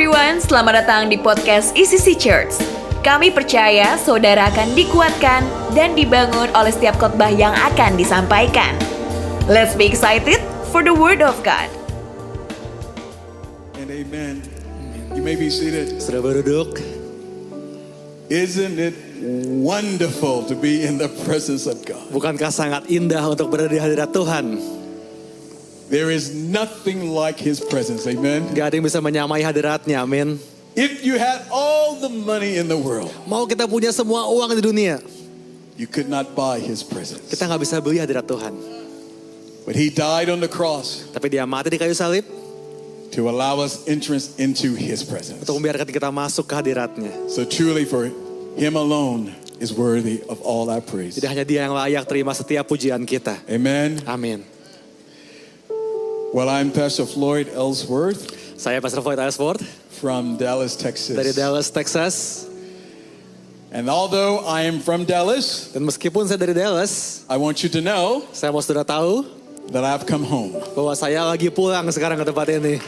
everyone, selamat datang di podcast ECC Church. Kami percaya saudara akan dikuatkan dan dibangun oleh setiap khotbah yang akan disampaikan. Let's be excited for the word of God. And amen. You may be seated. Sudah berduduk. Isn't it wonderful to be in the presence of God? Bukankah sangat indah untuk berada di hadirat Tuhan? There is nothing like His presence. Amen. Gak ada yang bisa menyamai hadiratnya, amin. If you had all the money in the world, Mau kita punya semua uang di dunia, you could not buy His presence. kita nggak bisa beli hadirat Tuhan. But He died on the cross Tapi dia mati di kayu salib to allow us entrance into His presence. untuk membiarkan kita masuk ke hadiratnya. So truly, for Him alone is worthy of all our praise. Jadi hanya dia yang layak terima setiap pujian kita. Amen. Amin. Well, I'm Pastor Floyd Ellsworth Saya Pastor Floyd Ellsworth from Dallas, Texas. dari Dallas, Texas. And although I am from Dallas, Dan meskipun saya dari Dallas, I want you to know saya mau sudah tahu that I've come home. bahwa saya lagi pulang sekarang ke tempat ini.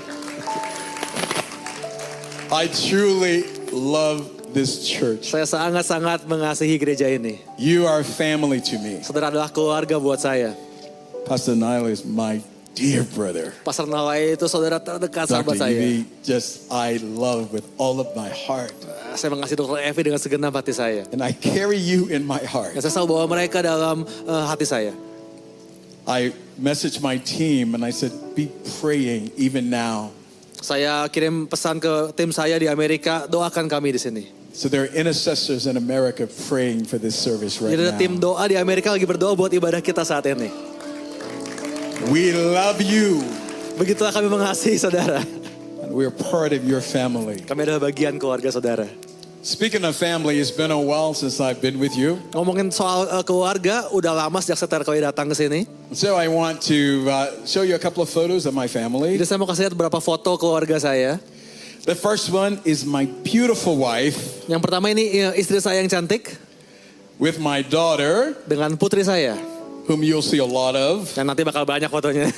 I truly love this church. Saya sangat-sangat mengasihi gereja ini. You are family to me. Saudara adalah keluarga buat saya. Pastor Nile is my dear brother. Pastor Nawai itu saudara terdekat Dr. sahabat saya. Evie, just I love with all of my heart. Saya mengasihi Dr. Evi dengan segenap hati saya. And I carry you in my heart. Dan saya selalu bawa mereka dalam eh, hati saya. I messaged my team and I said, be praying even now. Saya kirim pesan ke tim saya di Amerika, doakan kami di sini. So there are intercessors in America praying for this service right Jadi ada tim now. doa di Amerika lagi berdoa buat ibadah kita saat ini. We love you. Begitulah kami mengasihi saudara. And we're part of your family. Kami adalah bagian keluarga saudara. Speaking of family, it's been a while since I've been with you. Ngomongin soal eh, keluarga, udah lama sejak setelah kali datang ke sini. So I want to uh, show you a couple of photos of my family. Jadi saya mau kasih lihat beberapa foto keluarga saya. The first one is my beautiful wife Yang pertama ini eh, istri saya yang cantik with my daughter, dengan putri saya. Whom you'll see a lot of. Dan nanti bakal banyak fotonya.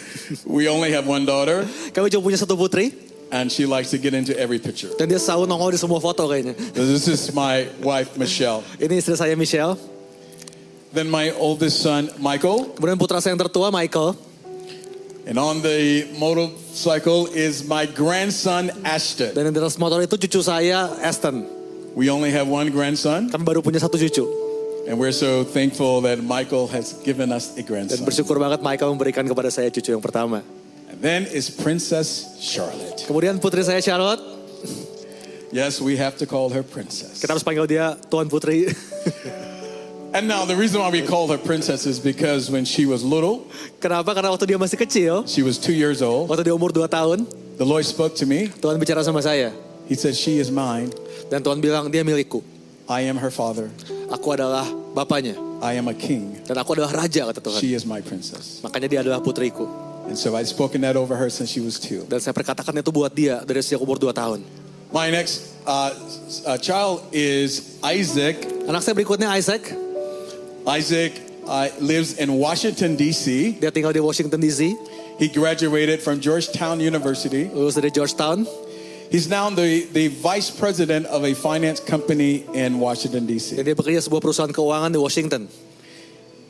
We only have one daughter, Kami cuma punya satu putri. and she likes to get into every picture. Dan dia selalu nongol di semua foto kayaknya. This is my wife, Michelle. Ini istri saya Michelle. Then my oldest son, Michael. Kemudian putra saya yang tertua Michael. And on the motorcycle is my grandson, Ashton. Dan di atas motor itu cucu saya Aston. We only have one grandson, Kami baru punya satu cucu. And we're so thankful that Michael has given us a Dan grandson. bersyukur banget Michael memberikan kepada saya cucu yang pertama. And then is Princess Charlotte. Kemudian putri saya Charlotte. Yes, we have to call her Princess. Kita harus panggil dia Tuan Putri. And now the reason why we call her Princess is because when she was little, Kenapa? Karena waktu dia masih kecil, she was two years old, waktu dia umur 2 tahun, the Lord spoke to me. Tuhan bicara sama saya. He said, She is mine. Dan Tuhan bilang, dia milikku. I am her father. Aku adalah bapaknya. I am a king. Dan aku adalah raja, kata Tuhan. She is my princess. Makanya dia adalah putriku. And so I've spoken that over her since she was two. Dan saya perkatakan itu buat dia dari sejak umur 2 tahun. My next uh, uh, child is Isaac. Anak saya berikutnya Isaac. Isaac uh, lives in Washington, D.C. Dia tinggal di Washington DC. He graduated from Georgetown University. Lulus dari Georgetown. He's now the, the vice president of a finance company in Washington, D.C. dia bekerja sebuah perusahaan keuangan di Washington.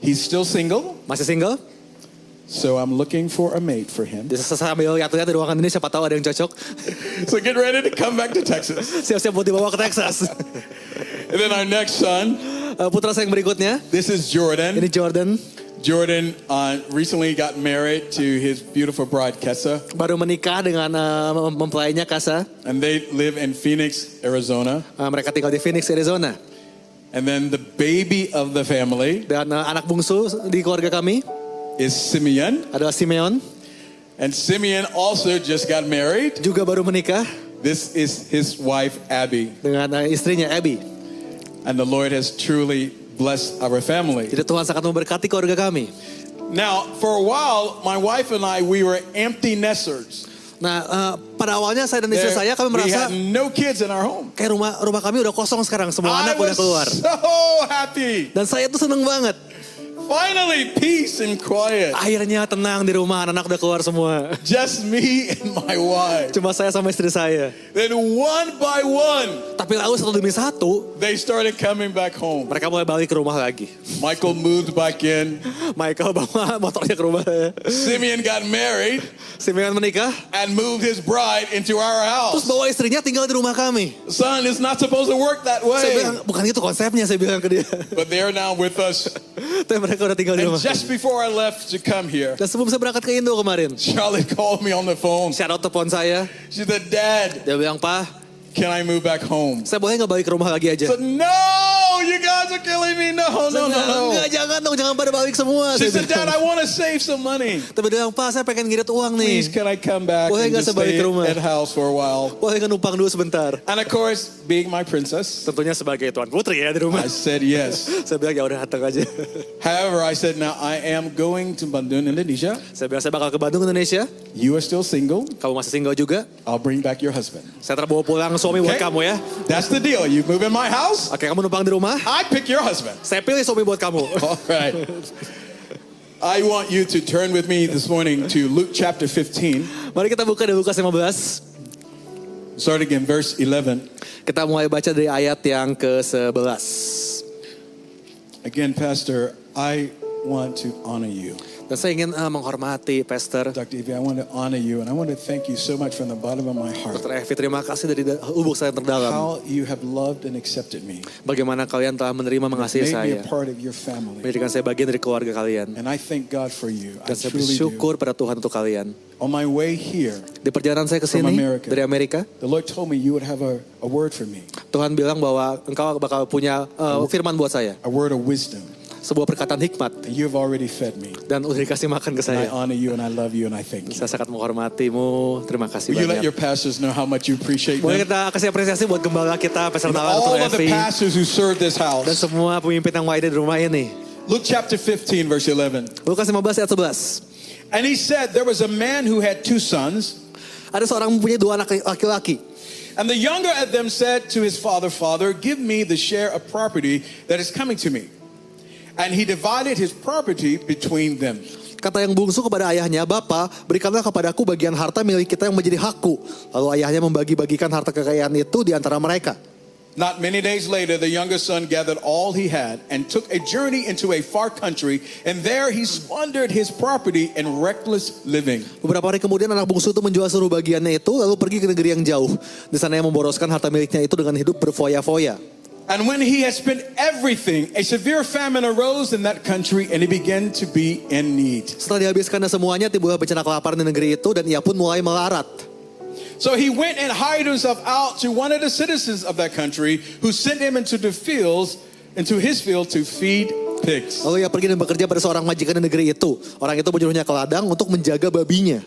He's still single, Masih single? so I'm looking for a mate for him. Jadi saya sambil lihat-lihat di ruangan ini siapa tahu ada yang cocok. So get ready to come back to Texas. Siap-siap buat dibawa ke Texas. And then our next son, Eh, Putra saya yang berikutnya, this is Jordan. ini Jordan. Jordan uh, recently got married to his beautiful bride, Kessa, Baru menikah dengan mem- mempelainya Kasa. and they live in Phoenix, Arizona. Eh, mereka tinggal di Phoenix, Arizona. And then the baby of the family Dan eh, anak bungsu di keluarga kami is Simeon. adalah Simeon. And Simeon also just got married. Juga baru menikah This is his wife, Abby. dengan eh, istrinya Abby. And the Lord has truly blessed our family. Jadi Tuhan sangat memberkati keluarga kami. Now, for a while, my wife and I, we were empty nesters. Nah, eh, pada awalnya saya dan istri There- saya kami merasa no kids in our home. kayak rumah rumah kami udah kosong sekarang, semua I anak udah keluar. so happy. Dan saya tuh seneng banget. Finally, peace and quiet. Akhirnya tenang di rumah, anak-anak udah keluar semua. Just me and my wife. Cuma saya sama istri saya. Then one by one, Tapi lalu satu demi satu, they started coming back home. mereka mulai balik ke rumah lagi. Michael moved back in. Michael bawa motornya ke rumah saya. Simeon got married Simeon menikah, and moved his bride into our terus house. bawa istrinya tinggal di rumah kami. Son, it's not supposed to work that Saya way. bilang, bukan itu konsepnya, saya bilang ke dia. But they're now with us. Mereka udah tinggal di And rumah. just before I left to come here, Dan sebelum saya berangkat ke Indo kemarin, Charlotte called me on the phone. out telepon saya. She said, Dad, Dia bilang, Pak, can I move back home? saya boleh nggak balik ke rumah lagi aja? said, No, you guys are killing me. No, no, no. Enggak, jangan dong, jangan pada balik semua. She said, Dad. I want to save some money. Tapi dia bilang, Pak, saya pengen ngirit uang nih. Please, can I come back Boleh and just stay ke rumah? at house for a while? Boleh nggak numpang dulu sebentar? And of course, being my princess, Tentunya sebagai tuan putri ya di rumah. I said yes. Saya bilang, ya udah datang aja. However, I said, now I am going to Bandung, Indonesia. Saya bilang, saya bakal ke Bandung, Indonesia. You are still single. Kamu masih single juga. I'll bring back your husband. Saya terbawa pulang suami buat kamu ya. That's the deal. You move in my house, Oke, kamu numpang di rumah. I pick your husband. Saya pilih suami buat kamu. All right. I want you to turn with me this morning to Luke chapter 15, Mari kita buka di Lukas 15. starting in verse 11. Kita mulai baca dari ayat yang ke-11. Again, Pastor, I want to honor you. Dan saya ingin eh, menghormati Pastor Dr. Evie, I want to honor you and I want to thank you so much from the bottom of my heart. Dr. Evi. Terima kasih dari da- lubuk saya terdalam. How you have loved and accepted me. Bagaimana kalian telah menerima mengasihi Made me saya. a part of your family. Menjadikan saya bagian dari keluarga kalian. And I thank God for you. I Dan saya do. bersyukur pada Tuhan untuk kalian. On my way here, Di perjalanan saya ke sini dari Amerika, the Lord told me you would have a, a word for me, Tuhan bilang bahwa engkau bakal punya eh, firman buat saya. a word of wisdom. Sebuah perkataan hikmat. And you have already fed me. Dan udah dikasih makan ke And I saya. honor you and I love you and I thank you. Saya sangat menghormatimu. Terima kasih Will you let your pastors know how much you appreciate Boleh them? kita kasih apresiasi buat gembala kita, Pastor Nalar, all of the pastors who serve this dan house. semua pemimpin yang lainnya di rumah ini. Luke chapter 15, verse 11. Lukas 15 ayat 11. And he said, There was a man who had two sons, Ada seorang mempunyai dua anak laki-laki. and the younger of them said to his father, Father, give me the share of property that is coming to me. And he divided his property between them. Kata yang bungsu kepada ayahnya, Bapa, berikanlah kepadaku bagian harta milik kita yang menjadi hakku. Lalu ayahnya membagi-bagikan harta kekayaan itu di antara mereka. Not many days later, the younger son gathered all he had and took a journey into a far country, and there he squandered his property in reckless living. Beberapa hari kemudian anak bungsu itu menjual seluruh bagiannya itu lalu pergi ke negeri yang jauh. Di sana ia memboroskan harta miliknya itu dengan hidup berfoya-foya. And when he had spent everything, a severe famine arose in that country, and he began to be in need. Setelah dihabiskannya semuanya, timbullah bencana kelaparan di negeri itu dan ia pun mulai melarat. So he went and hired himself out to one of the citizens of that country, who sent him into the fields, into his field to feed pigs. Lalu ia pergi dan bekerja pada seorang majikan di negeri itu. Orang itu menyuruhnya ke ladang untuk menjaga babinya.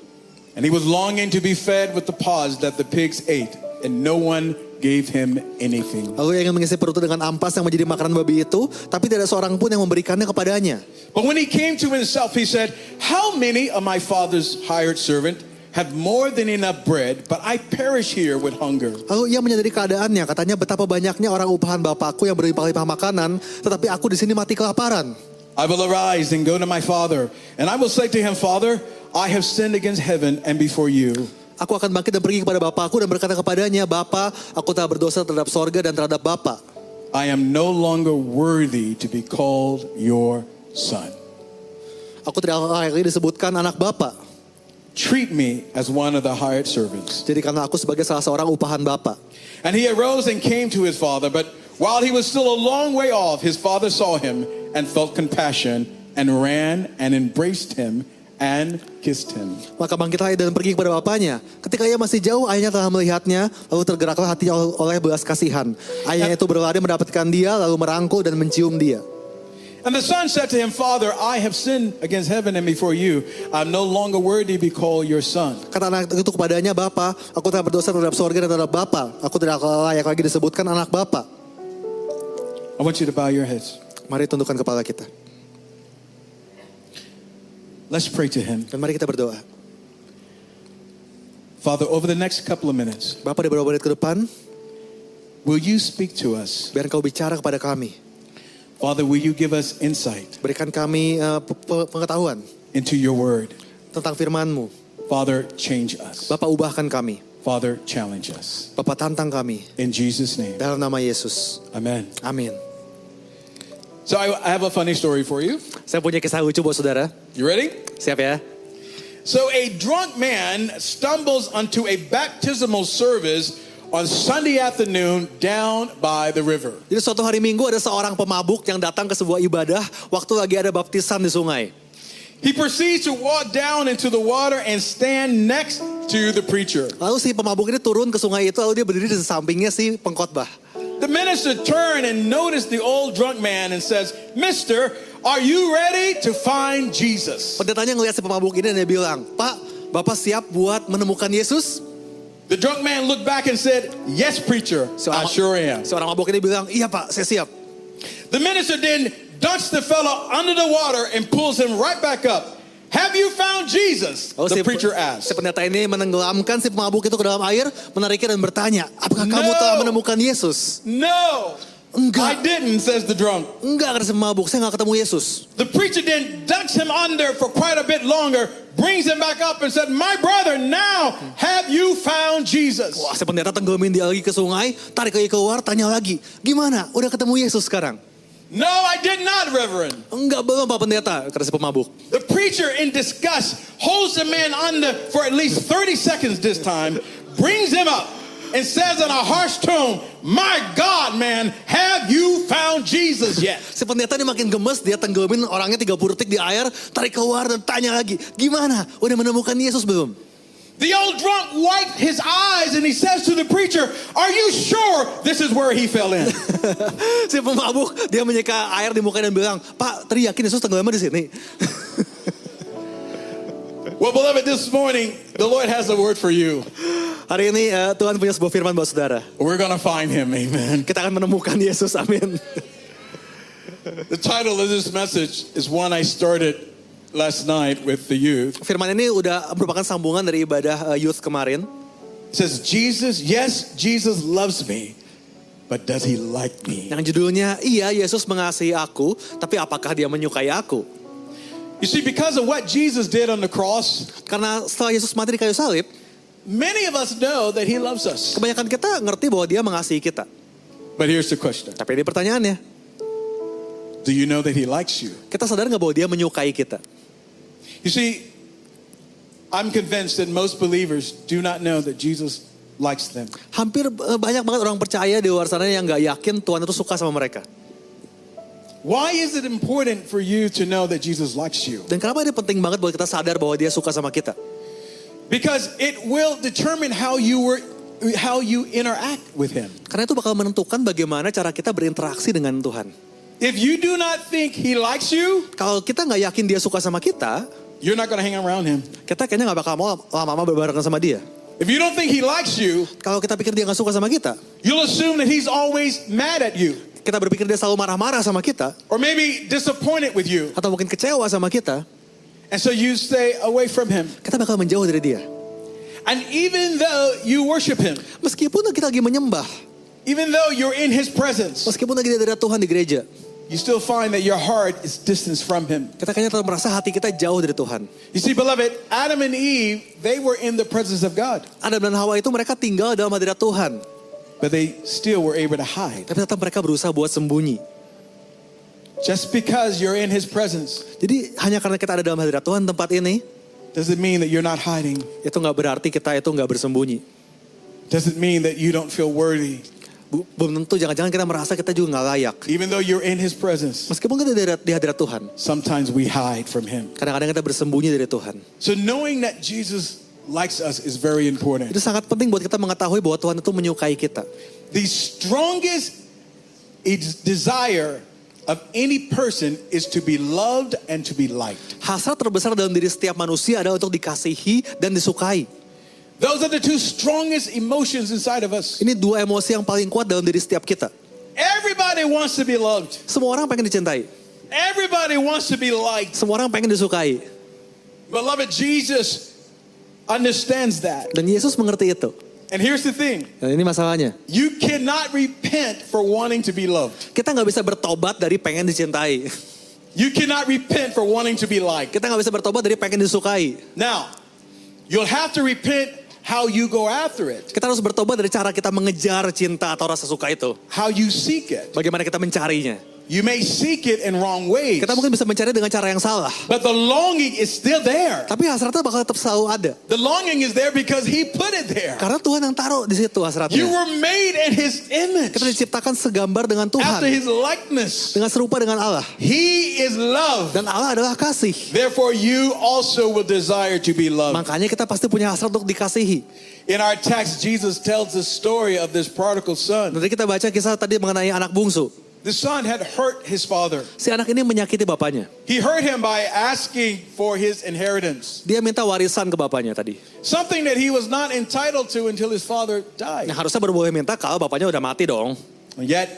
And he was longing to be fed with the pods that the pigs ate, and no one gave him anything. Lalu ia ingin mengisi perutnya dengan ampas yang menjadi makanan babi itu, tapi tidak ada seorang pun yang memberikannya kepadanya. But when he came to himself, he said, How many of my father's hired servant have more than enough bread, but I perish here with hunger? Lalu ia menyadari keadaannya, katanya betapa banyaknya orang upahan bapakku yang berlimpah-limpah makanan, tetapi aku di sini mati kelaparan. I will arise and go to my father, and I will say to him, Father, I have sinned against heaven and before you. Aku akan bangkit dan pergi kepada bapakku dan berkata kepadanya, Bapa, aku telah berdosa terhadap sorga dan terhadap Bapa. I am no longer worthy to be called your son. Aku tidak lagi disebutkan anak Bapa. Treat me as one of the hired servants. Jadikanlah aku sebagai salah seorang upahan Bapa. And he arose and came to his father, but while he was still a long way off, his father saw him and felt compassion and ran and embraced him and kissed him. Maka bangkitlah ia dan pergi kepada bapaknya. Ketika ia masih jauh, ayahnya telah melihatnya, lalu tergeraklah hatinya oleh belas kasihan. Ayahnya itu berlari mendapatkan dia, lalu merangkul dan mencium dia. And the son said to him, Father, I have sinned against heaven and before you. I'm no longer worthy to be called your son. Kata anak itu kepadanya, Bapa, aku telah berdosa terhadap sorga dan terhadap Bapa. Aku tidak layak lagi disebutkan anak Bapa. I want you to bow your heads. Mari tundukkan kepala kita. Let's pray to him. Dan mari kita berdoa. Father, over the next couple of minutes, Bapak di beberapa menit ke depan, will you speak to us? biar engkau bicara kepada kami. Father, will you give us insight Berikan kami pe- pengetahuan into your word? tentang firman-Mu. Father, change us. Bapak ubahkan kami. Father, challenge us. Bapak tantang kami. In Jesus' name, Dalam nama Yesus. amen. Amin. So I, I have a funny story for you. Saya punya kisah lucu buat saudara. You ready? Siap ya? So a drunk man stumbles onto a baptismal service on Sunday afternoon down by the river. Jadi suatu hari minggu ada seorang pemabuk yang datang ke sebuah ibadah waktu lagi ada baptisan di sungai. He proceeds to walk down into the water and stand next to the preacher. Lalu si pemabuk ini turun ke sungai itu lalu dia berdiri di sampingnya si pengkhotbah. The minister turned and noticed the old drunk man and says, Mister, are you ready to find Jesus? Pendetanya ngelihat si pemabuk ini dan dia bilang, Pak, Bapak siap buat menemukan Yesus? The drunk man looked back and said, Yes, preacher, I sure am. Seorang mabuk ini bilang, iya Pak, saya siap. The minister then dunks the fellow under the water and pulls him right back up. Have you found Jesus? Lalu The si, preacher si asked. pendeta ini menenggelamkan si pemabuk itu ke dalam air, menariknya dan bertanya, apakah kamu No. telah menemukan Yesus? No, I Enggak, didn't, says the drunk. enggak kata si pemabuk, saya nggak ketemu Yesus. The preacher then ducks him under for quite a bit longer, brings him back up and said, My brother, now have you found Jesus? Wah, si pendeta tenggelamin dia lagi ke sungai, tarik lagi keluar, tanya lagi, gimana? Udah ketemu Yesus sekarang? No, I did not, Reverend. Enggak belum Pak Pendeta, kata si pemabuk. The preacher, in disgust, holds the man under for at least 30 seconds this time, brings him up, and says in a harsh tone, My God, man, have you found Jesus yet? Si pendeta ini makin gemes, dia tenggelamin orangnya 30 detik di air, tarik keluar dan tanya lagi, gimana? Udah menemukan Yesus belum? The old drunk wiped his eyes and he says to the preacher, Are you sure this is where he fell in? si pemabuk, dia menyeka air di muka dan bilang, Pak, tadi yakin Yesus tenggelamnya di sini? well, beloved, this morning, the Lord has a word for you. Hari ini eh, Tuhan punya sebuah firman buat saudara. We're to find him, amen. Kita akan menemukan Yesus, amin. The title of this message is one I started last night with the youth. Firman ini udah merupakan sambungan dari ibadah eh, youth kemarin. It says, Jesus, yes, Jesus loves me, but does he like me? Yang judulnya, iya Yesus mengasihi aku, tapi apakah dia menyukai aku? You see, because of what Jesus did on the cross, Karena setelah Yesus mati di kayu salib, many of us know that he loves us. kebanyakan kita ngerti bahwa dia mengasihi kita. But here's the question Tapi ini pertanyaannya, Do you know that he likes you? kita sadar nggak bahwa dia menyukai kita? You see, I'm convinced that most believers do not know that Jesus likes them. Hampir eh, banyak banget orang percaya di luar sana yang nggak yakin Tuhan itu suka sama mereka. Why is it important for you to know that Jesus likes you? Dan kenapa ini penting banget buat kita sadar bahwa dia suka sama kita? Because it will determine how you were how you interact with him. Karena itu bakal menentukan bagaimana cara kita berinteraksi dengan Tuhan. If you do not think he likes you, Kalau kita nggak yakin dia suka sama kita, you're not hang around him. kita kayaknya nggak bakal mau lama-lama berbarengan sama dia. If you don't think he likes you, Kalau kita pikir dia nggak suka sama kita, you'll assume that he's always mad at you kita berpikir dia selalu marah-marah sama kita, or maybe disappointed with you. atau mungkin kecewa sama kita, And so you stay away from him. kita bakal menjauh dari dia. And even though you worship him, Meskipun kita lagi menyembah, even though you're in his presence, meskipun lagi hadirat Tuhan di gereja, you still find that your heart is distance from him. kita kayaknya tetap merasa hati kita jauh dari Tuhan. You see, beloved, Adam and Eve, they were in the presence of God, Adam dan Hawa itu mereka tinggal dalam hadirat Tuhan, but they still were able to hide. tapi tetap mereka berusaha buat sembunyi. Just because you're in his presence Jadi hanya karena kita ada dalam hadirat Tuhan tempat ini, doesn't mean that you're not hiding. itu nggak berarti kita itu nggak bersembunyi. Doesn't mean that you don't feel worthy. Belum tentu jangan-jangan kita merasa kita juga nggak layak. Even though you're in his presence, Meskipun kita di hadirat, di hadirat Tuhan, sometimes we hide from him. kadang-kadang kita bersembunyi dari Tuhan. So knowing that Jesus likes us is very important. Itu sangat penting buat kita mengetahui bahwa Tuhan itu menyukai kita. The strongest desire of any person is to be loved and to be liked. Hasrat terbesar dalam diri setiap manusia adalah untuk dikasihi dan disukai. Those are the two strongest emotions inside of us. Ini dua emosi yang paling kuat dalam diri setiap kita. Everybody wants to be loved. Semua orang pengen dicintai. Everybody wants to be liked. Semua orang pengen disukai. Beloved, Jesus understands that. Dan Yesus mengerti itu. And here's the thing Dan ini masalahnya. you cannot repent for wanting to be loved, Kita nggak bisa bertobat dari pengen dicintai. you cannot repent for wanting to be liked. Kita nggak bisa bertobat dari pengen disukai. Now, you'll have to repent how you go after it, Kita harus bertobat dari cara kita mengejar cinta atau rasa suka itu. how you seek it. Bagaimana kita mencarinya. You may seek it in wrong ways, Kita mungkin bisa mencari dengan cara yang salah. but the longing is still there. Tapi hasratnya bakal tetap selalu ada. The longing is there because He put it there. Karena Tuhan yang taruh di situ You hasratnya. were made in His image, Kita diciptakan segambar dengan after Tuhan. His likeness. Dengan serupa dengan Allah. He is love. Dan Allah adalah kasih. Therefore, you also will desire to be loved. Makanya kita pasti punya hasrat untuk dikasihi. In our text, Jesus tells the story of this prodigal son. Nanti kita baca kisah tadi mengenai anak bungsu. The son had hurt his father. Si anak ini menyakiti bapaknya. He hurt him by asking for his inheritance, Dia minta warisan ke bapaknya tadi. something that he was not entitled to until his father died. Nah, harusnya baru boleh minta kalau bapaknya udah mati dong. And yet,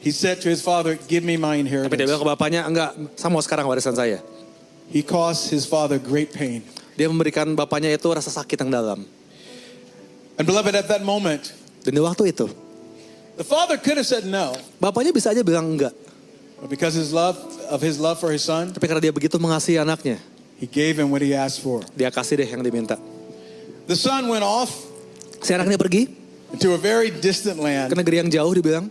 he said to his father, Give me my Tapi dia inheritance. bilang ke bapaknya, enggak, saya mau sekarang warisan saya. He caused his father great pain. Dia memberikan bapaknya itu rasa sakit yang dalam. And beloved, at that moment, Dan di waktu itu, the father could have said no, bapaknya bisa aja bilang enggak. but because his love of his love for his son, Tapi karena dia begitu mengasihi anaknya, he gave him what he asked for. dia kasih deh yang diminta. The son went off Si anak ini pergi into a very distant ke land. negeri yang jauh dibilang.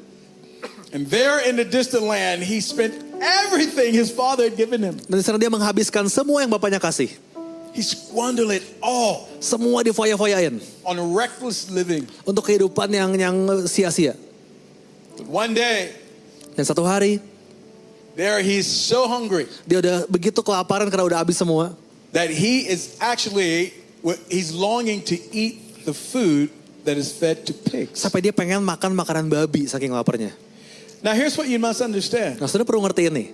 And there in the distant land, he spent everything his father had given him. Dan di sana dia menghabiskan semua yang bapaknya kasih. He squandered it all Semua difoya-foyain. on reckless living. Untuk kehidupan yang yang sia-sia. One day, Dan satu hari, there he's so hungry dia udah begitu kelaparan karena udah habis semua. that he is actually, he's longing to eat the food that is fed to pigs. Sampai dia pengen makan makanan babi saking laparnya. Now, here's what you must understand Nah, saudara perlu ngerti ini.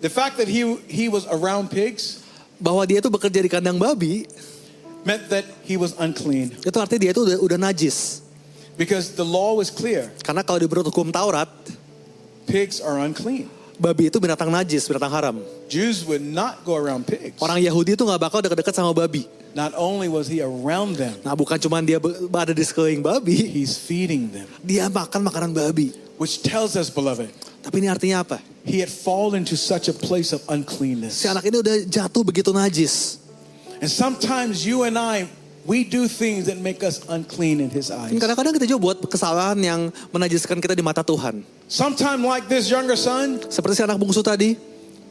the fact that he, he was around pigs Bahwa dia itu bekerja di kandang babi, meant that he was unclean itu artinya dia itu udah, udah najis. Because the law was clear Karena kalau di menurut hukum Taurat, pigs are unclean. babi itu binatang najis, binatang haram. Jews would not go around pigs. Orang Yahudi itu nggak bakal dekat-dekat sama babi. Not only was he around them, Nah bukan cuma dia ada di sekeliling babi, he's feeding them. dia makan makanan babi. Which tells us, beloved, Tapi ini artinya apa? he had fallen into such a place of uncleanness. Si anak ini udah jatuh begitu najis. And sometimes you and I, we do things that make us unclean in his eyes. Dan Kadang-kadang kita juga buat kesalahan yang menajiskan kita di mata Tuhan. Sometimes, like this younger son, Seperti si anak bungsu tadi,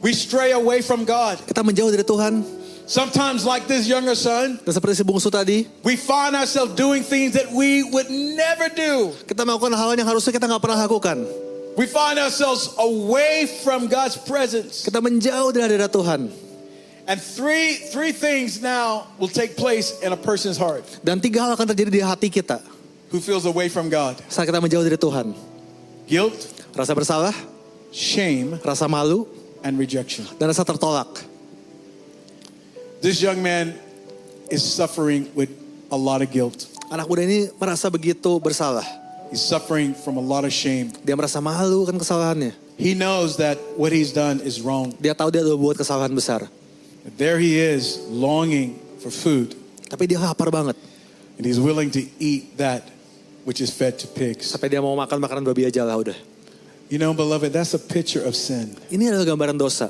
we stray away from God. kita menjauh dari Tuhan. Sometimes, like this younger son, Dan seperti si bungsu tadi, we find ourselves doing things that we would never do. kita melakukan hal yang harusnya kita nggak pernah lakukan. We find ourselves away from God's presence. Kita menjauh dari hadirat Tuhan. And three, three things now will take place in a person's heart Dan tiga hal akan terjadi di hati kita who feels away from God saat kita menjauh dari Tuhan. guilt, Rasa bersalah, shame, rasa malu, and rejection. dan rasa tertolak. This young man is suffering with a lot of guilt. Anak muda ini merasa begitu bersalah. He's suffering from a lot of shame. Dia merasa malu kan kesalahannya. He knows that what he's done is wrong. Dia tahu dia udah buat kesalahan besar. But there he is longing for food, Tapi dia lapar banget. and he's willing to eat that which is fed to pigs. Sampai dia mau makan makanan babi aja lah udah. You know, beloved, that's a picture of sin. Ini adalah gambaran dosa.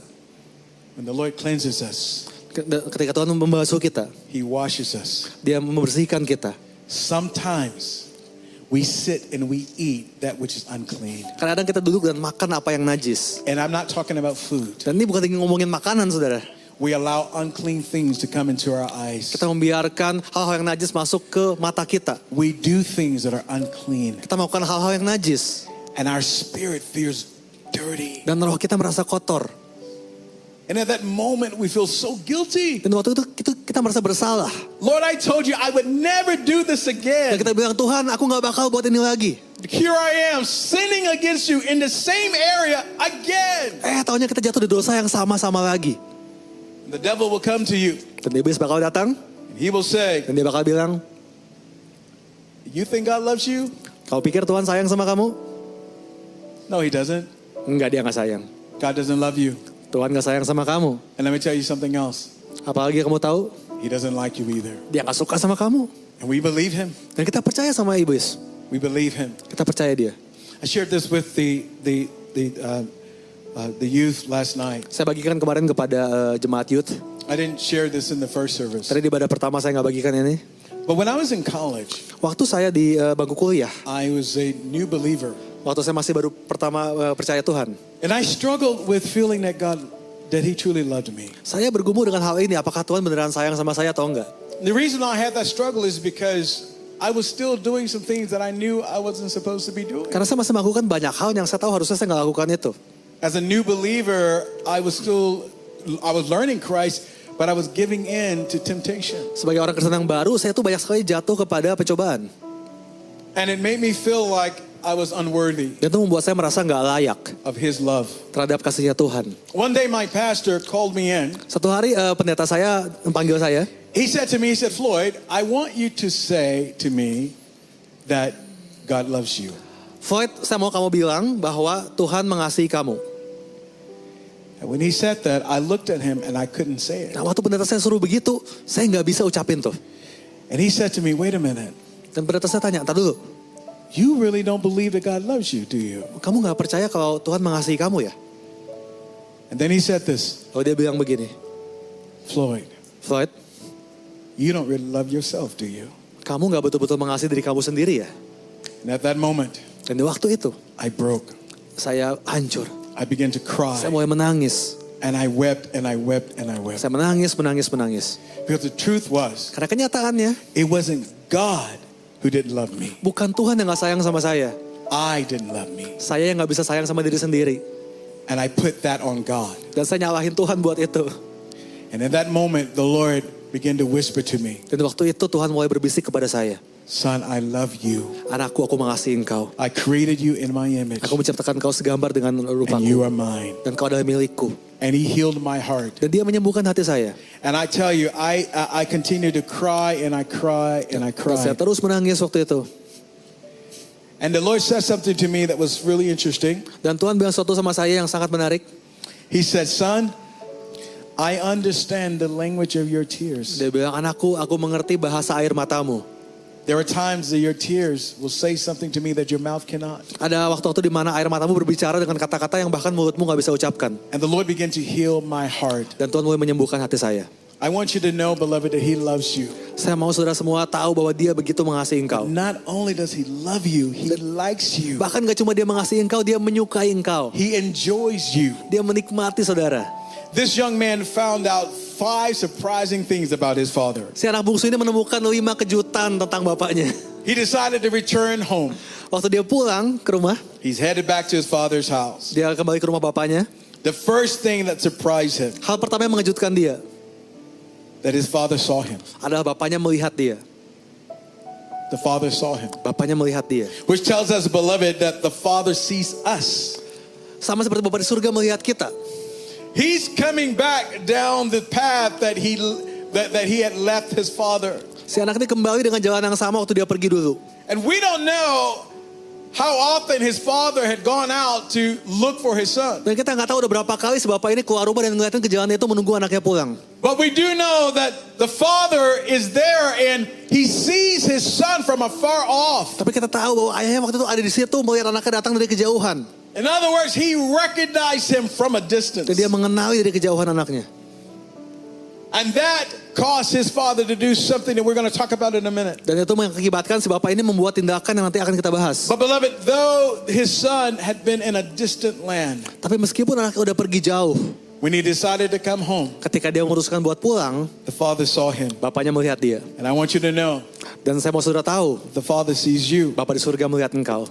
When the Lord cleanses us, Ketika Tuhan membasuh kita, he washes us. dia membersihkan kita. Sometimes we sit and we eat that which is unclean. Kadang-kadang kita duduk dan makan apa yang najis. And I'm not talking about food. Dan ini bukan lagi ngomongin makanan, saudara. We allow unclean things to come into our eyes. Kita membiarkan hal-hal yang najis masuk ke mata kita. We do things that are unclean. Kita melakukan hal-hal yang najis. And our spirit feels dirty. Dan roh kita merasa kotor. And at that moment, we feel so guilty. Dan waktu itu kita, kita merasa bersalah. Lord, I told you I would never do this Dan again. kita bilang, Tuhan aku gak bakal buat ini lagi. Here I am sinning against you in the same area again. Eh, taunya kita jatuh di dosa yang sama-sama lagi. The devil will come to you Dan iblis bakal datang, and he will say, dan dia bakal bilang, You think God loves you? kau pikir Tuhan sayang sama kamu? No, he doesn't. Enggak, dia gak sayang. God doesn't love you. Tuhan gak sayang sama kamu. And let me tell you something else. Apalagi kamu tahu, He doesn't like you either. dia gak suka sama kamu. And we believe him. Dan kita percaya sama iblis. We believe him. Kita percaya dia. I shared this with the the the uh, uh, the youth last night. Saya bagikan kemarin kepada eh, jemaat youth. I didn't share this in the first service, Tadi di ibadah pertama saya nggak bagikan ini. but when I was in college, Waktu saya di eh, bangku kuliah, I was a new believer, waktu saya masih baru pertama eh, percaya Tuhan, and I struggled with feeling that God that He truly loved me. saya bergumul dengan hal ini. Apakah Tuhan beneran sayang sama saya atau enggak? The reason I had that struggle is because I was still doing some things that I knew I wasn't supposed to be doing. Karena saya masih melakukan banyak hal yang saya tahu harusnya saya nggak lakukan itu. As a new believer, I was still I was learning Christ, but I was giving in to temptation. Sebagai orang Kristen yang baru, saya tuh banyak sekali jatuh kepada pencobaan. And it made me feel like I was unworthy Dan itu membuat saya merasa nggak layak of his love. terhadap kasihnya Tuhan. One day my pastor called me in. Satu hari eh, pendeta saya panggil saya. He said to me, he said, Floyd, I want you to say to me that God loves you. Floyd, saya mau kamu bilang bahwa Tuhan mengasihi kamu. And when he said that, I looked at him and I couldn't say it. Nah waktu pendeta saya suruh begitu, saya nggak bisa ucapin tuh. And he said to me, wait a minute. Dan pendeta saya tanya, ntar dulu, You really don't believe that God loves you, do you? kamu nggak percaya kalau Tuhan mengasihi kamu ya? And then he said this, Kalau dia bilang begini, Floyd, Floyd, you don't really love yourself, do you? kamu nggak betul-betul mengasihi diri kamu sendiri ya? And at that moment, Dan di waktu itu, I broke. saya hancur. I began to cry. Saya mulai menangis. And I wept and I wept and I wept. Saya menangis, menangis, menangis. Because the truth was, Karena kenyataannya, it wasn't God who didn't love me. bukan Tuhan yang gak sayang sama saya. I didn't love me. Saya yang gak bisa sayang sama diri sendiri. And I put that on God. Dan saya nyalahin Tuhan buat itu. And in that moment, the Lord began to whisper to me, Dan waktu itu Tuhan mulai berbisik kepada saya. Son, I love you. Anakku, aku mengasihi engkau. I created you in my image, Aku menciptakan kau segambar dengan and you rupaku. are mine. Dan kau adalah milikku. And He healed my heart. Dan dia menyembuhkan hati saya. And I tell you, I I, continue to cry and I cry and I Dan saya cry. terus menangis waktu itu. And the Lord said something to me that was really interesting. Dan Tuhan bilang sesuatu sama saya yang sangat menarik. He said, Son, I understand the language of your tears. Dia bilang, anakku, aku mengerti bahasa air matamu. There are times that your tears will say something to me that your mouth cannot. Ada waktu-waktu di mana air matamu berbicara dengan kata-kata yang bahkan mulutmu gak bisa ucapkan. And the Lord began to heal my heart. Dan Tuhan mulai menyembuhkan hati saya. I want you to know, beloved, that He loves you. Saya mau saudara semua tahu bahwa dia begitu mengasihi engkau. Not only does He love you, He likes you. Bahkan gak cuma dia mengasihi engkau, dia menyukai engkau. He enjoys you. Dia menikmati saudara. This young man found out five surprising things about his father. Si anak bungsu ini menemukan lima kejutan tentang bapaknya. He decided to return home. Waktu dia pulang ke rumah, He's headed back to his father's house. dia kembali ke rumah bapaknya. The first thing that surprised him, Hal pertama yang mengejutkan dia that his father saw him. adalah bapaknya melihat dia. The father saw him. Bapaknya melihat dia. Which tells us, beloved, that the father sees us. Sama seperti Bapak di surga melihat kita. He's coming back down the path that he that, that he had left his father. Si anak ini kembali dengan jalan yang sama waktu dia pergi dulu. And we don't know how often his father had gone out to look for his son. Dan kita nggak tahu udah berapa kali si bapak ini keluar rumah dan ngeliatin ke jalan itu menunggu anaknya pulang. But we do know that the father is there and he sees his son from afar off. Tapi kita tahu bahwa ayahnya waktu itu ada di situ melihat anaknya datang dari kejauhan. In other words, he recognized him from a distance. Dan dia mengenali dari kejauhan anaknya. And that caused his father to do something that we're going to talk about in a minute. Dan itu mengakibatkan si bapak ini membuat tindakan yang nanti akan kita bahas. But beloved, though his son had been in a distant land, Tapi meskipun anaknya udah pergi jauh, when he decided to come home, ketika dia memutuskan buat pulang, the father saw him. bapaknya melihat dia. And I want you to know, Dan saya mau saudara tahu, the father sees you. bapak di surga melihat engkau.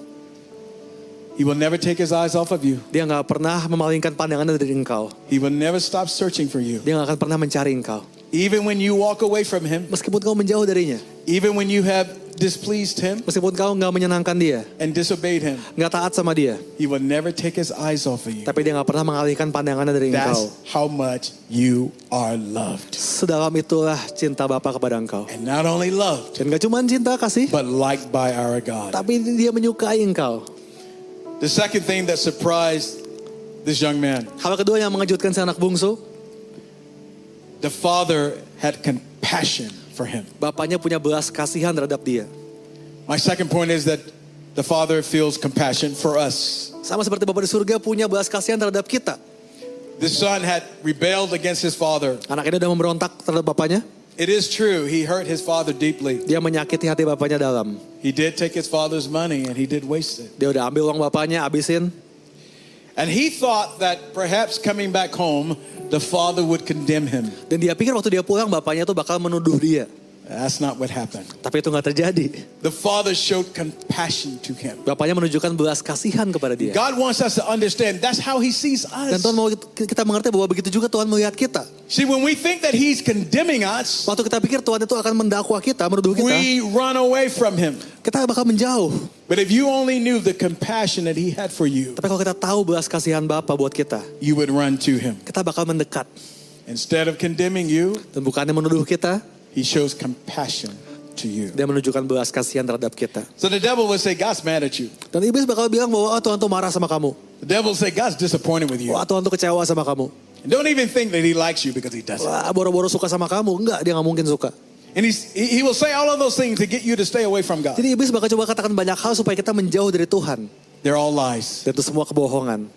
He will never take his eyes off of you. Dia nggak pernah memalingkan pandangannya dari engkau. He will never stop searching for you. Dia nggak akan pernah mencari engkau. Even when you walk away from him, Meskipun kau menjauh darinya, even when you have displeased him meskipun kau nggak menyenangkan dia, and disobeyed him, nggak taat sama dia, he will never take his eyes off of you. tapi dia nggak pernah mengalihkan pandangannya dari engkau. That's how much you are loved. Sedalam itulah cinta Bapa kepada engkau. And not only loved, Dan gak cuma cinta kasih, but liked by our God. tapi dia menyukai engkau. The second thing that surprised this young man, Hal kedua yang mengejutkan si anak bungsu, the father had compassion for him. Bapaknya punya belas kasihan terhadap dia. My second point is that the Father feels compassion for us. Sama seperti Bapak di surga punya belas kasihan terhadap kita. The son had rebelled against his father. Anak ini udah memberontak terhadap bapaknya. It is true, he hurt his father deeply. Dia menyakiti hati bapaknya dalam. He did take his father's money and he did waste it. Dia udah ambil uang bapaknya, abisin. And he thought that perhaps coming back home, the father would condemn him. Dan dia pikir waktu dia pulang bapaknya tuh bakal menuduh dia. That's not what happened. Tapi itu nggak terjadi. The father showed compassion to him. Bapaknya menunjukkan belas kasihan kepada dia. God wants us to understand that's how he sees Dan us. Tuhan mau kita mengerti bahwa begitu juga Tuhan melihat kita. See, when we think that he's condemning us, Waktu kita pikir Tuhan itu akan mendakwa kita, menuduh kita, we run away from him. kita bakal menjauh. But if you only knew the compassion that he had for you, Tapi kalau kita tahu belas kasihan Bapa buat kita, you would run to him. kita bakal mendekat. Instead of condemning you, Dan bukannya menuduh kita, he shows compassion to you. dia menunjukkan belas kasihan terhadap kita. So the devil would say, God's mad at you. Dan iblis bakal bilang bahwa oh, Tuhan tuh marah sama kamu. The devil would say, God's disappointed with you. Wah Tuhan tuh kecewa sama kamu. And don't even think that he likes you because he doesn't. Wah boro-boro suka sama kamu. Enggak, dia nggak mungkin suka. And he's, he he will say all of those things to get you to stay away from God. Jadi iblis bakal coba katakan banyak hal supaya kita menjauh dari Tuhan. They're all lies, Dan itu semua kebohongan.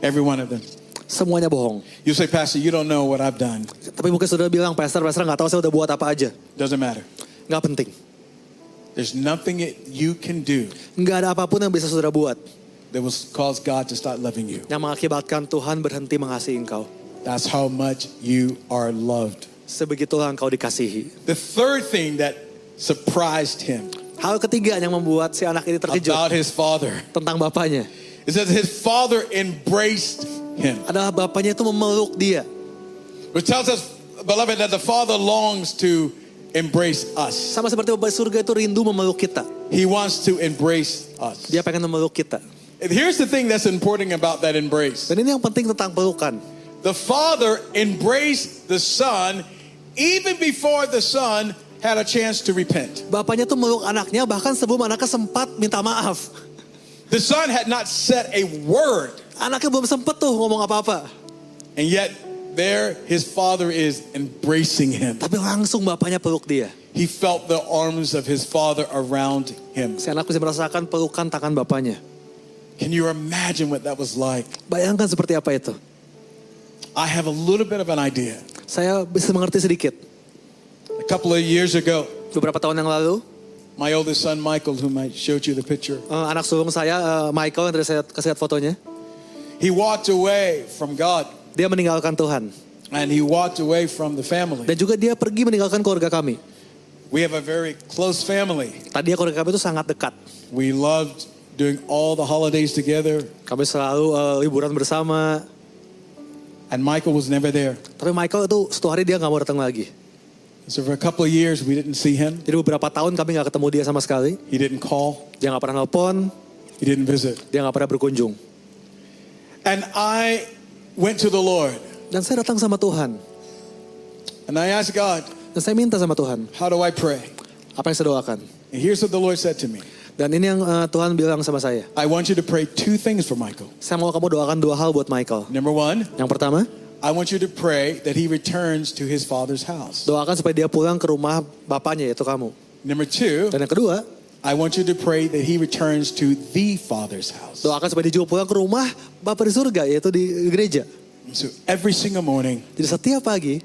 every one of them. Semuanya bohong. You say, Pastor, you don't know what I've done. Tapi mungkin saudara bilang, Pastor, Pastor nggak tahu saya udah buat apa aja. Doesn't matter. Nggak penting. There's nothing it- you can do Nggak ada apa pun yang bisa saudara buat. that will cause God to start loving you. Yang mengakibatkan Tuhan berhenti mengasihi engkau. That's how much you are loved. Sebegitulah engkau dikasihi. The third thing that surprised him Hal ketiga yang membuat si anak ini terkejut about his father tentang bapaknya. is that his father embraced him. Adalah bapaknya itu memeluk dia. Which tells us, beloved, that the father longs to embrace us. Sama seperti Bapak di surga itu rindu memeluk kita. He wants to embrace us. Dia pengen memeluk kita. And here's the thing that's important about that embrace. Dan ini yang penting tentang pelukan. The father embraced the son even before the son had a chance to repent. Bapaknya tuh meluk anaknya bahkan sebelum anaknya sempat minta maaf. The son had not said a word, Anaknya belum sempet tuh ngomong apa-apa. and yet there his father is embracing him. Tapi langsung bapaknya peluk dia. He felt the arms of his father around him. Si anak bisa merasakan pelukan tangan bapaknya. Can you imagine what that was like? Bayangkan seperti apa itu. I have a little bit of an idea. Saya bisa mengerti sedikit. A couple of years ago, Beberapa tahun yang lalu, my oldest son Michael, whom I showed you the picture, eh, anak sulung saya, eh, Michael, yang tadi saya kasih lihat fotonya, he walked away from God dia meninggalkan Tuhan. and he walked away from the family. Dan juga dia pergi meninggalkan keluarga kami. We have a very close family. Tadi keluarga kami itu sangat dekat. We loved doing all the holidays together, Kami selalu eh, liburan bersama. and Michael was never there. Tapi Michael itu satu hari dia nggak mau datang lagi. So for a couple of years, we didn't see him. Jadi beberapa tahun kami nggak ketemu dia sama sekali. He didn't call. Dia nggak pernah nelpon, He didn't visit. dia nggak pernah berkunjung. And I went to the Lord Dan saya datang sama Tuhan. and I asked God, Dan saya minta sama Tuhan, How do I pray? apa yang saya doakan? And here's what the Lord said to me Dan ini yang eh, Tuhan bilang sama saya. I want you to pray two things for Michael. Saya mau kamu doakan dua hal buat Michael. Number one, Yang pertama, I want you to pray that he returns to his father's house. doakan supaya dia pulang ke rumah bapaknya yaitu kamu. Number two, Dan yang kedua, I want you to pray that he returns to the father's house. doakan supaya dia juga pulang ke rumah Bapak di surga yaitu di gereja. So every single morning, Jadi setiap pagi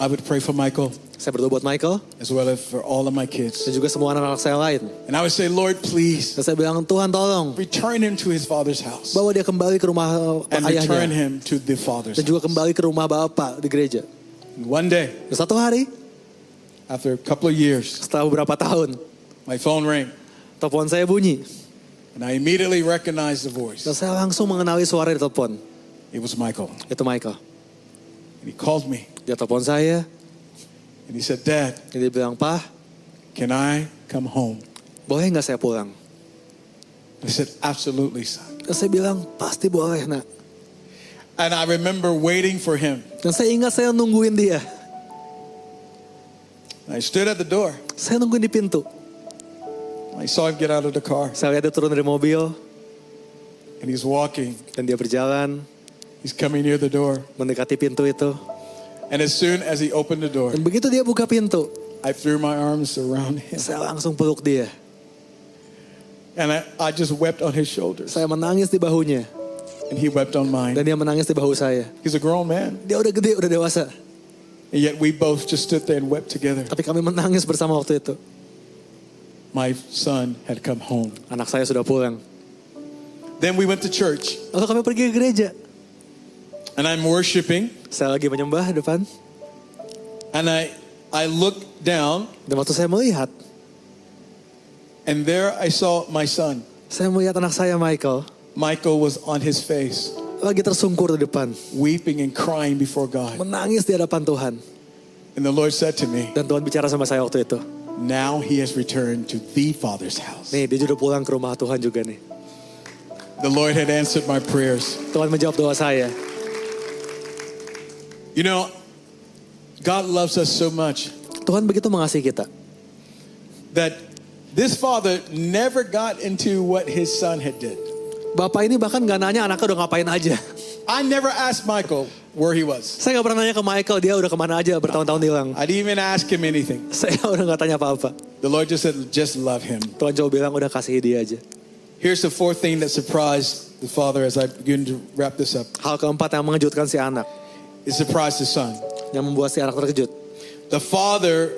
I would pray for Michael saya berdoa buat Michael as well as for all of my kids. dan juga semua anak-anak saya lain. And I would say, Lord, please Dan saya bilang Tuhan tolong return him to his father's house bawa dia kembali ke rumah eh, and return ayahnya him to the father's dan juga kembali ke rumah Bapak di gereja. And one day, Dan satu hari after a couple of years, setelah beberapa tahun my phone rang telepon saya bunyi and I immediately recognized the voice. dan saya langsung mengenali suara di telepon. It was Michael. Itu Michael. And he called me Dia telepon saya and he said, Dad, dan dia bilang, "Pak, can I come home? boleh nggak saya pulang?" I said, Absolutely, son. Dan saya bilang, "Pasti boleh, Nak." And I remember waiting for him. Dan saya ingat saya nungguin dia. I stood at the door. Saya nungguin di pintu. I saw him get out of the car Saya lihat dia turun dari mobil and he's walking. dan dia berjalan He's coming near the door. mendekati pintu itu. And as soon as he opened the door, Dan begitu dia buka pintu, I threw my arms around him Saya langsung peluk dia. and I, I just wept on his shoulders Saya menangis di bahunya. and he wept on mine. Dan dia menangis di bahu saya. He's a grown man. Dia udah gede, udah dewasa. And yet we both just stood there and wept together. Tapi kami menangis bersama waktu itu. My son had come home. Anak saya sudah pulang. Then we went to church Lalu kami pergi ke gereja. and I'm worshiping Saya lagi menyembah depan. and I, I looked down Dan waktu saya melihat, and there I saw my son. saya melihat anak saya Michael Michael was on his face, lagi tersungkur di depan. weeping and crying before God. Menangis di hadapan Tuhan. And the Lord said to me, Dan Tuhan bicara sama saya waktu itu. Now he has returned to the Father's house. Nih, dia sudah pulang ke rumah Tuhan juga nih. The Lord had answered my prayers. Tuhan menjawab doa saya. You know, God loves us so much Tuhan begitu mengasihi kita. that this father never got into what his son had did. Bapak ini bahkan gak nanya anaknya udah ngapain aja. I never asked Michael where he was. Saya gak pernah nanya ke Michael, dia udah ke mana aja bertahun-tahun hilang. I didn't even ask him anything. Saya udah gak tanya apa-apa. The Lord just said, just love him. Tuhan coba bilang udah kasihi dia aja. Here's the fourth thing that surprised the father as I begin to wrap this up. Hal keempat yang mengejutkan si anak. It surprised the son. Yang membuat si anak terkejut. The father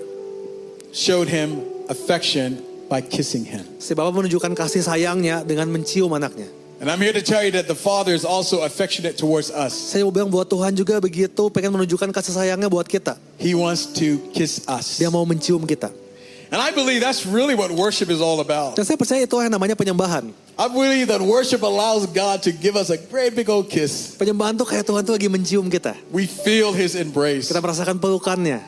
showed him affection by kissing him. Si bapak menunjukkan kasih sayangnya dengan mencium anaknya. And I'm here to tell you that the father is also affectionate towards us. Saya mau bilang buat Tuhan juga begitu pengen menunjukkan kasih sayangnya buat kita. He wants to kiss us. Dia mau mencium kita. And I believe that's really what worship is all about. Dan saya percaya itu yang namanya penyembahan. I believe that worship allows God to give us a great big old kiss. Penyembahan tuh kayak Tuhan tuh lagi mencium kita. We feel his embrace. Kita merasakan pelukannya.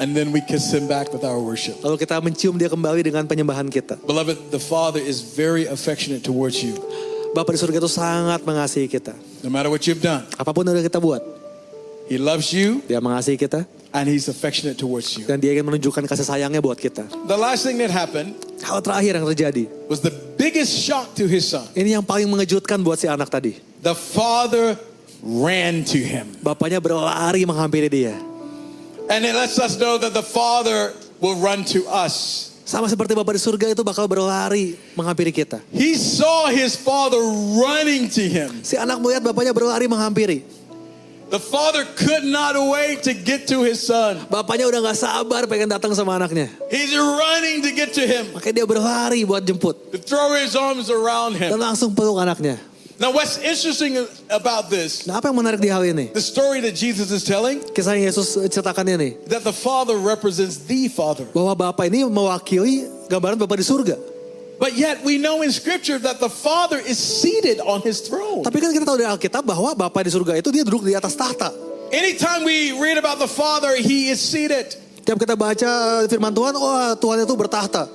And then we kiss him back with our worship. Lalu kita mencium dia kembali dengan penyembahan kita. Beloved, the Father is very affectionate towards you. Bapak di surga itu sangat mengasihi kita. No matter what you've done, Apa pun yang kita buat, He loves you dia mengasihi kita. and He's affectionate towards you. Dan dia ingin menunjukkan kasih sayangnya buat kita. The last thing that happened Hal terakhir yang terjadi. was the biggest shock to his son. Ini yang paling mengejutkan buat si anak tadi. The father ran to him. Bapaknya berlari menghampiri dia. And it lets us know that the father will run to us. Sama seperti Bapak di surga itu bakal berlari menghampiri kita. He saw his father running to him. Si anak melihat bapaknya berlari menghampiri. The father could not wait to get to his son. Bapaknya udah gak sabar pengen datang sama anaknya. He's running to get to him, Makanya dia berlari buat jemput. to throw his arms around Dan him. langsung peluk anaknya. Now, what's interesting about this, Nah apa yang menarik di hal ini? the story that Jesus is telling, Kisah yang Yesus ceritakan ini. that the father represents the father. Bahwa Bapak ini mewakili gambaran Bapak di surga. But yet we know in scripture that the father is seated on his throne. Tapi kan kita tahu dari Alkitab bahwa Bapak di surga itu dia duduk di atas tahta. Anytime we read about the father, he is seated. Tiap kita baca firman Tuhan, oh Tuhan itu bertahta.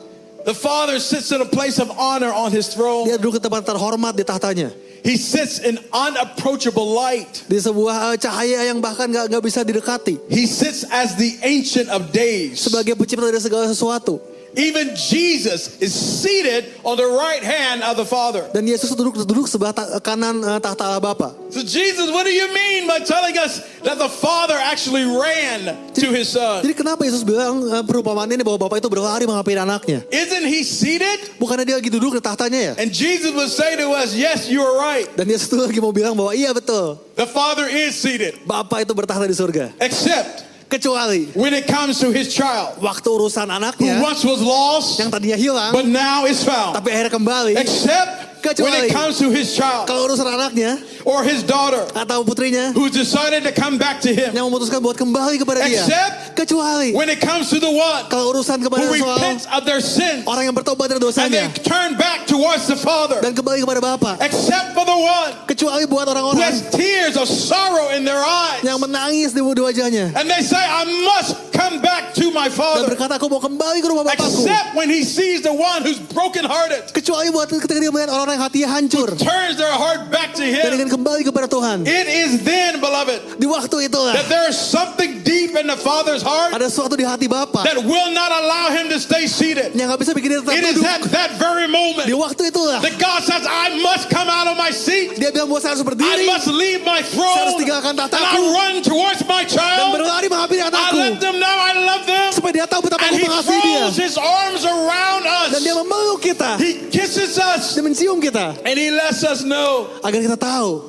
The father sits in a place of honor on his throne. Dia duduk di tempat terhormat di tahtanya. He sits in unapproachable light. Di sebuah eh, cahaya yang bahkan gak, gak bisa didekati. He sits as the ancient of days. Sebagai pencipta dari segala sesuatu. Even Jesus is seated on the right hand of the Father. Dan Yesus duduk duduk sebelah ta- kanan eh, tahta Allah Bapa. So, Jesus, what do you mean by telling us that the Father actually ran to his Son? Jadi kenapa Yesus bilang eh, perumpamaan ini bahwa Bapak itu berlari menghampiri anaknya? Isn't he seated? Bukannya dia lagi duduk di tahtanya ya? And Jesus would say to us, Yes, you are right. Dan Yesus tuh lagi mau bilang bahwa iya betul. The Father is seated. Bapak itu bertahta di surga. Except Kecuali when it comes to his child, waktu urusan who anaknya once was lost, yang tadinya hilang but now is found. tapi akhirnya kembali. Except when Kecuali- it comes to his child Kalau urusan anaknya or his daughter atau putrinya decided to come back to him. yang memutuskan buat kembali kepada dia. Except Kecuali when it comes to the one kalau urusan kepada who soal repents of their sins orang yang bertobat dari and they dosanya turn back towards the Father. dan kembali kepada Bapa. Except for the one Kecuali buat who orang-orang has tears of sorrow in their eyes. yang menangis di wajahnya And they say, I must come back to my dan Father. berkata aku mau kembali ke rumah Bapakku. Except when he sees the one who's brokenhearted, Kecuali buat ketika dia melihat orang-orang yang hatinya hancur turns their heart back to dan him. ingin kembali kepada Tuhan. It is then, beloved, Di waktu itulah that there is something deep in the Father's heart ada sesuatu di hati Bapa that will not allow him to stay seated. yang nggak bisa bikin dia tetap It is at that very Di moment waktu itulah that God says, I must come out of my seat. dia bilang bahwa saya harus I berdiri must leave my Saya throne harus and tinggalkan I tahtaku run towards my dan child. berlari menghampiri I anakku let them know I love them supaya dia tahu betapa and aku he throws his arms around Dan dia us. memeluk kita. He kisses us Dia mencium kita. and he lets us know Agar kita tahu,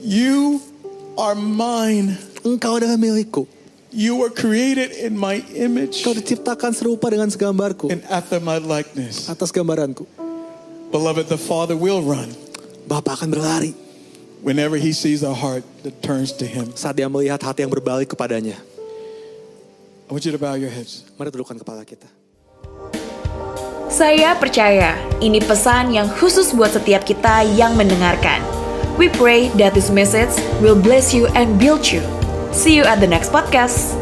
you are mine. engkau adalah milikku. You were created in my image Kau diciptakan serupa dengan segambarku. and after my likeness. Atas gambaranku. Beloved, the Father will run Bapak akan berlari whenever he sees a heart that turns to him. saat dia melihat hati yang berbalik kepadanya. I want you to bow your heads. Mari tundukkan kepala kita. Saya percaya ini pesan yang khusus buat setiap kita yang mendengarkan. We pray that this message will bless you and build you. See you at the next podcast.